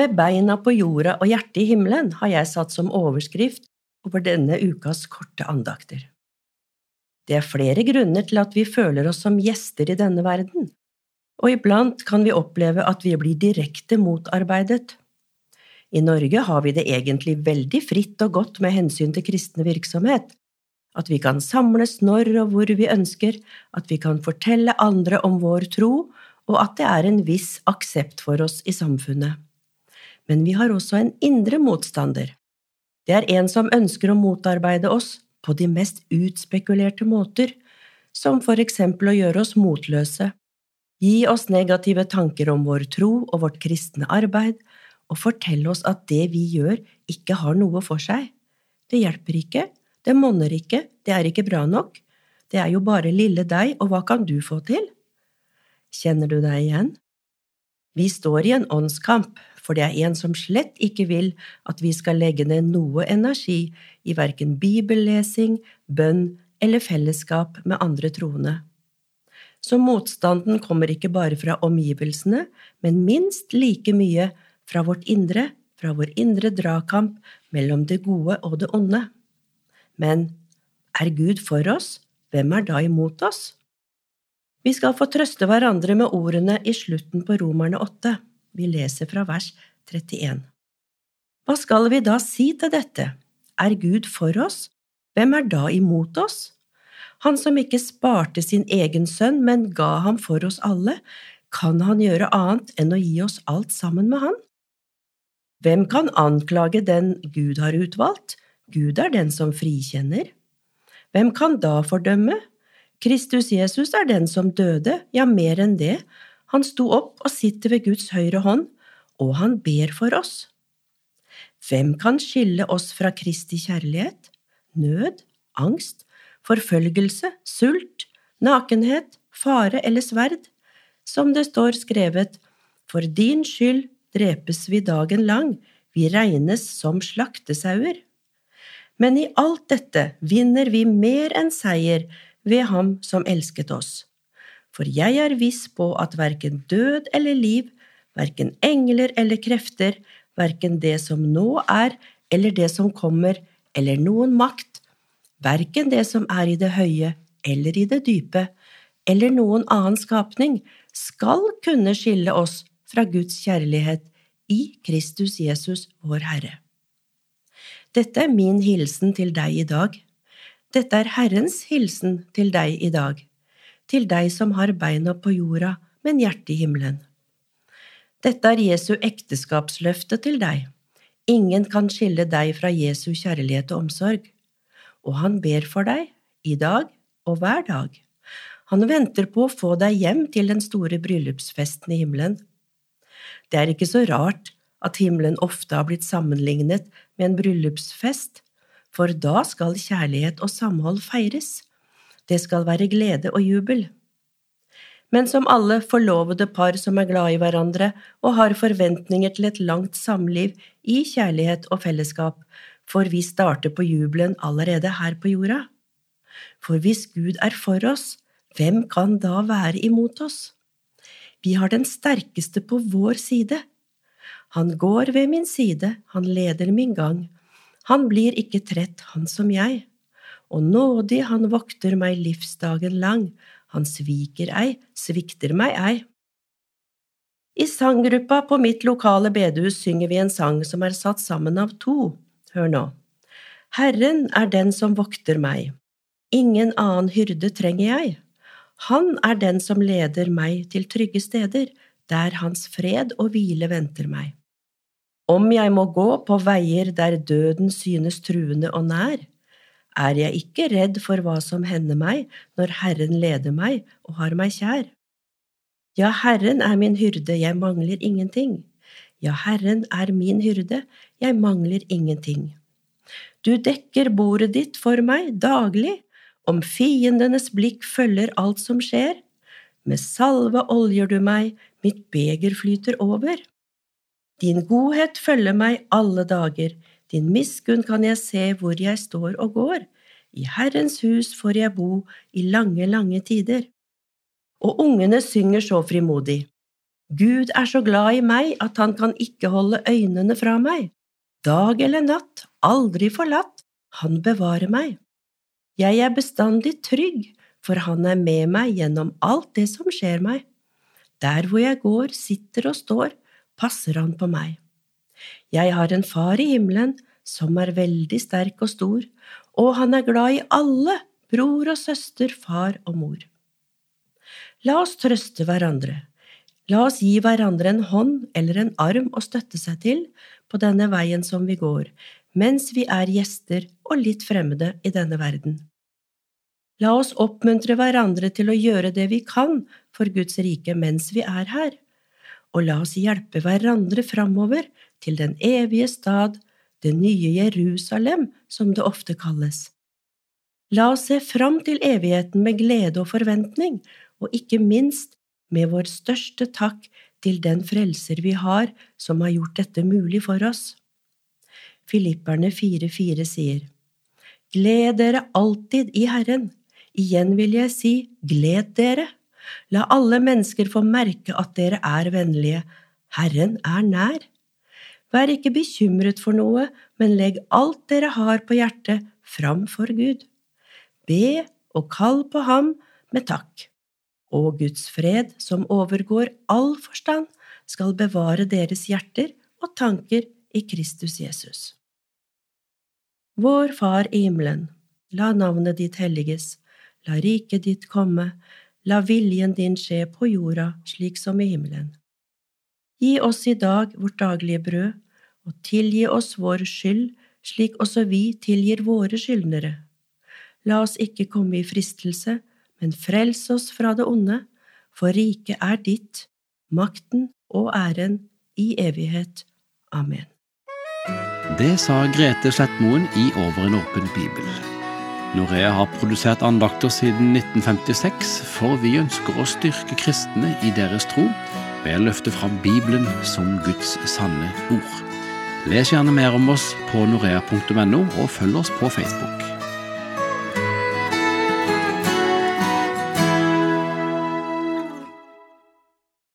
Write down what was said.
Med beina på jorda og hjertet i himmelen har jeg satt som overskrift over denne ukas korte andakter. Det er flere grunner til at vi føler oss som gjester i denne verden, og iblant kan vi oppleve at vi blir direkte motarbeidet. I Norge har vi det egentlig veldig fritt og godt med hensyn til kristne virksomhet, at vi kan samles når og hvor vi ønsker, at vi kan fortelle andre om vår tro, og at det er en viss aksept for oss i samfunnet. Men vi har også en indre motstander. Det er en som ønsker å motarbeide oss på de mest utspekulerte måter, som for eksempel å gjøre oss motløse, gi oss negative tanker om vår tro og vårt kristne arbeid, og fortelle oss at det vi gjør, ikke har noe for seg. Det hjelper ikke, det monner ikke, det er ikke bra nok, det er jo bare lille deg, og hva kan du få til? Kjenner du deg igjen? Vi står i en åndskamp, for det er en som slett ikke vil at vi skal legge ned noe energi i verken bibellesing, bønn eller fellesskap med andre troende. Så motstanden kommer ikke bare fra omgivelsene, men minst like mye fra vårt indre, fra vår indre dragkamp mellom det gode og det onde. Men er Gud for oss, hvem er da imot oss? Vi skal få trøste hverandre med ordene i slutten på Romerne 8. Vi leser fra vers 31. Hva skal vi da si til dette? Er Gud for oss? Hvem er da imot oss? Han som ikke sparte sin egen sønn, men ga ham for oss alle, kan han gjøre annet enn å gi oss alt sammen med han? Hvem kan anklage den Gud har utvalgt? Gud er den som frikjenner. Hvem kan da fordømme? Kristus Jesus er den som døde, ja, mer enn det, han sto opp og sitter ved Guds høyre hånd, og han ber for oss. Hvem kan skille oss fra Kristi kjærlighet? Nød, angst, forfølgelse, sult, nakenhet, fare eller sverd? Som det står skrevet, for din skyld drepes vi dagen lang, vi regnes som slaktesauer. Men i alt dette vinner vi mer enn seier ved Ham som elsket oss. For jeg er viss på at verken død eller liv, verken engler eller krefter, verken det som nå er eller det som kommer, eller noen makt, verken det som er i det høye eller i det dype, eller noen annen skapning, skal kunne skille oss fra Guds kjærlighet i Kristus Jesus, vår Herre. Dette er min hilsen til deg i dag. Dette er Herrens hilsen til deg i dag, til deg som har beina på jorda, men hjertet i himmelen. Dette er Jesu ekteskapsløfte til deg. Ingen kan skille deg fra Jesu kjærlighet og omsorg, og han ber for deg, i dag og hver dag. Han venter på å få deg hjem til den store bryllupsfesten i himmelen. Det er ikke så rart at himmelen ofte har blitt sammenlignet med en bryllupsfest, for da skal kjærlighet og samhold feires. Det skal være glede og jubel. Men som alle forlovede par som er glad i hverandre og har forventninger til et langt samliv i kjærlighet og fellesskap, får vi starte på jubelen allerede her på jorda. For hvis Gud er for oss, hvem kan da være imot oss? Vi har den sterkeste på vår side. Han går ved min side, han leder min gang, han blir ikke trett, han som jeg, og nådig han vokter meg livsdagen lang, han sviker ei, svikter meg ei. I sanggruppa på mitt lokale bedehus synger vi en sang som er satt sammen av to, hør nå. Herren er den som vokter meg, ingen annen hyrde trenger jeg. Han er den som leder meg til trygge steder, der hans fred og hvile venter meg. Om jeg må gå på veier der døden synes truende og nær, er jeg ikke redd for hva som hender meg når Herren leder meg og har meg kjær. Ja, Herren er min hyrde, jeg mangler ingenting. Ja, Herren er min hyrde, jeg mangler ingenting. Du dekker bordet ditt for meg daglig, om fiendenes blikk følger alt som skjer. Med salve oljer du meg, mitt beger flyter over. Din godhet følger meg alle dager, din miskunn kan jeg se hvor jeg står og går, i Herrens hus får jeg bo i lange, lange tider. Og ungene synger så frimodig. Gud er så glad i meg at han kan ikke holde øynene fra meg. Dag eller natt, aldri forlatt, han bevarer meg. Jeg er bestandig trygg, for han er med meg gjennom alt det som skjer meg. Der hvor jeg går, sitter og står, passer han på meg. Jeg har en far i himmelen som er veldig sterk og stor, og han er glad i alle, bror og søster, far og mor. La oss trøste hverandre. La oss gi hverandre en hånd eller en arm å støtte seg til på denne veien som vi går, mens vi er gjester og litt fremmede i denne verden. La oss oppmuntre hverandre til å gjøre det vi kan for Guds rike mens vi er her, og la oss hjelpe hverandre framover til den evige stad, det nye Jerusalem, som det ofte kalles. La oss se fram til evigheten med glede og forventning, og ikke minst med vår største takk til den frelser vi har som har gjort dette mulig for oss. Filipperne 4,4 sier, Gled dere alltid i Herren. Igjen vil jeg si, gled dere. La alle mennesker få merke at dere er vennlige. Herren er nær. Vær ikke bekymret for noe, men legg alt dere har på hjertet, fram for Gud. Be og kall på ham med takk. Og Guds fred, som overgår all forstand, skal bevare deres hjerter og tanker i Kristus Jesus. Vår Far i himmelen. La navnet ditt helliges. La riket ditt komme. La viljen din skje på jorda slik som i himmelen. Gi oss i dag vårt daglige brød, og tilgi oss vår skyld, slik også vi tilgir våre skyldnere. La oss ikke komme i fristelse, men frels oss fra det onde, for riket er ditt, makten og æren i evighet. Amen. Det sa Grete Slettmoen i Over en åpen bibel. Norea har produsert andakter siden 1956, for vi ønsker å styrke kristne i deres tro ved å løfte fram Bibelen som Guds sanne ord. Les gjerne mer om oss på norea.no, og følg oss på Facebook.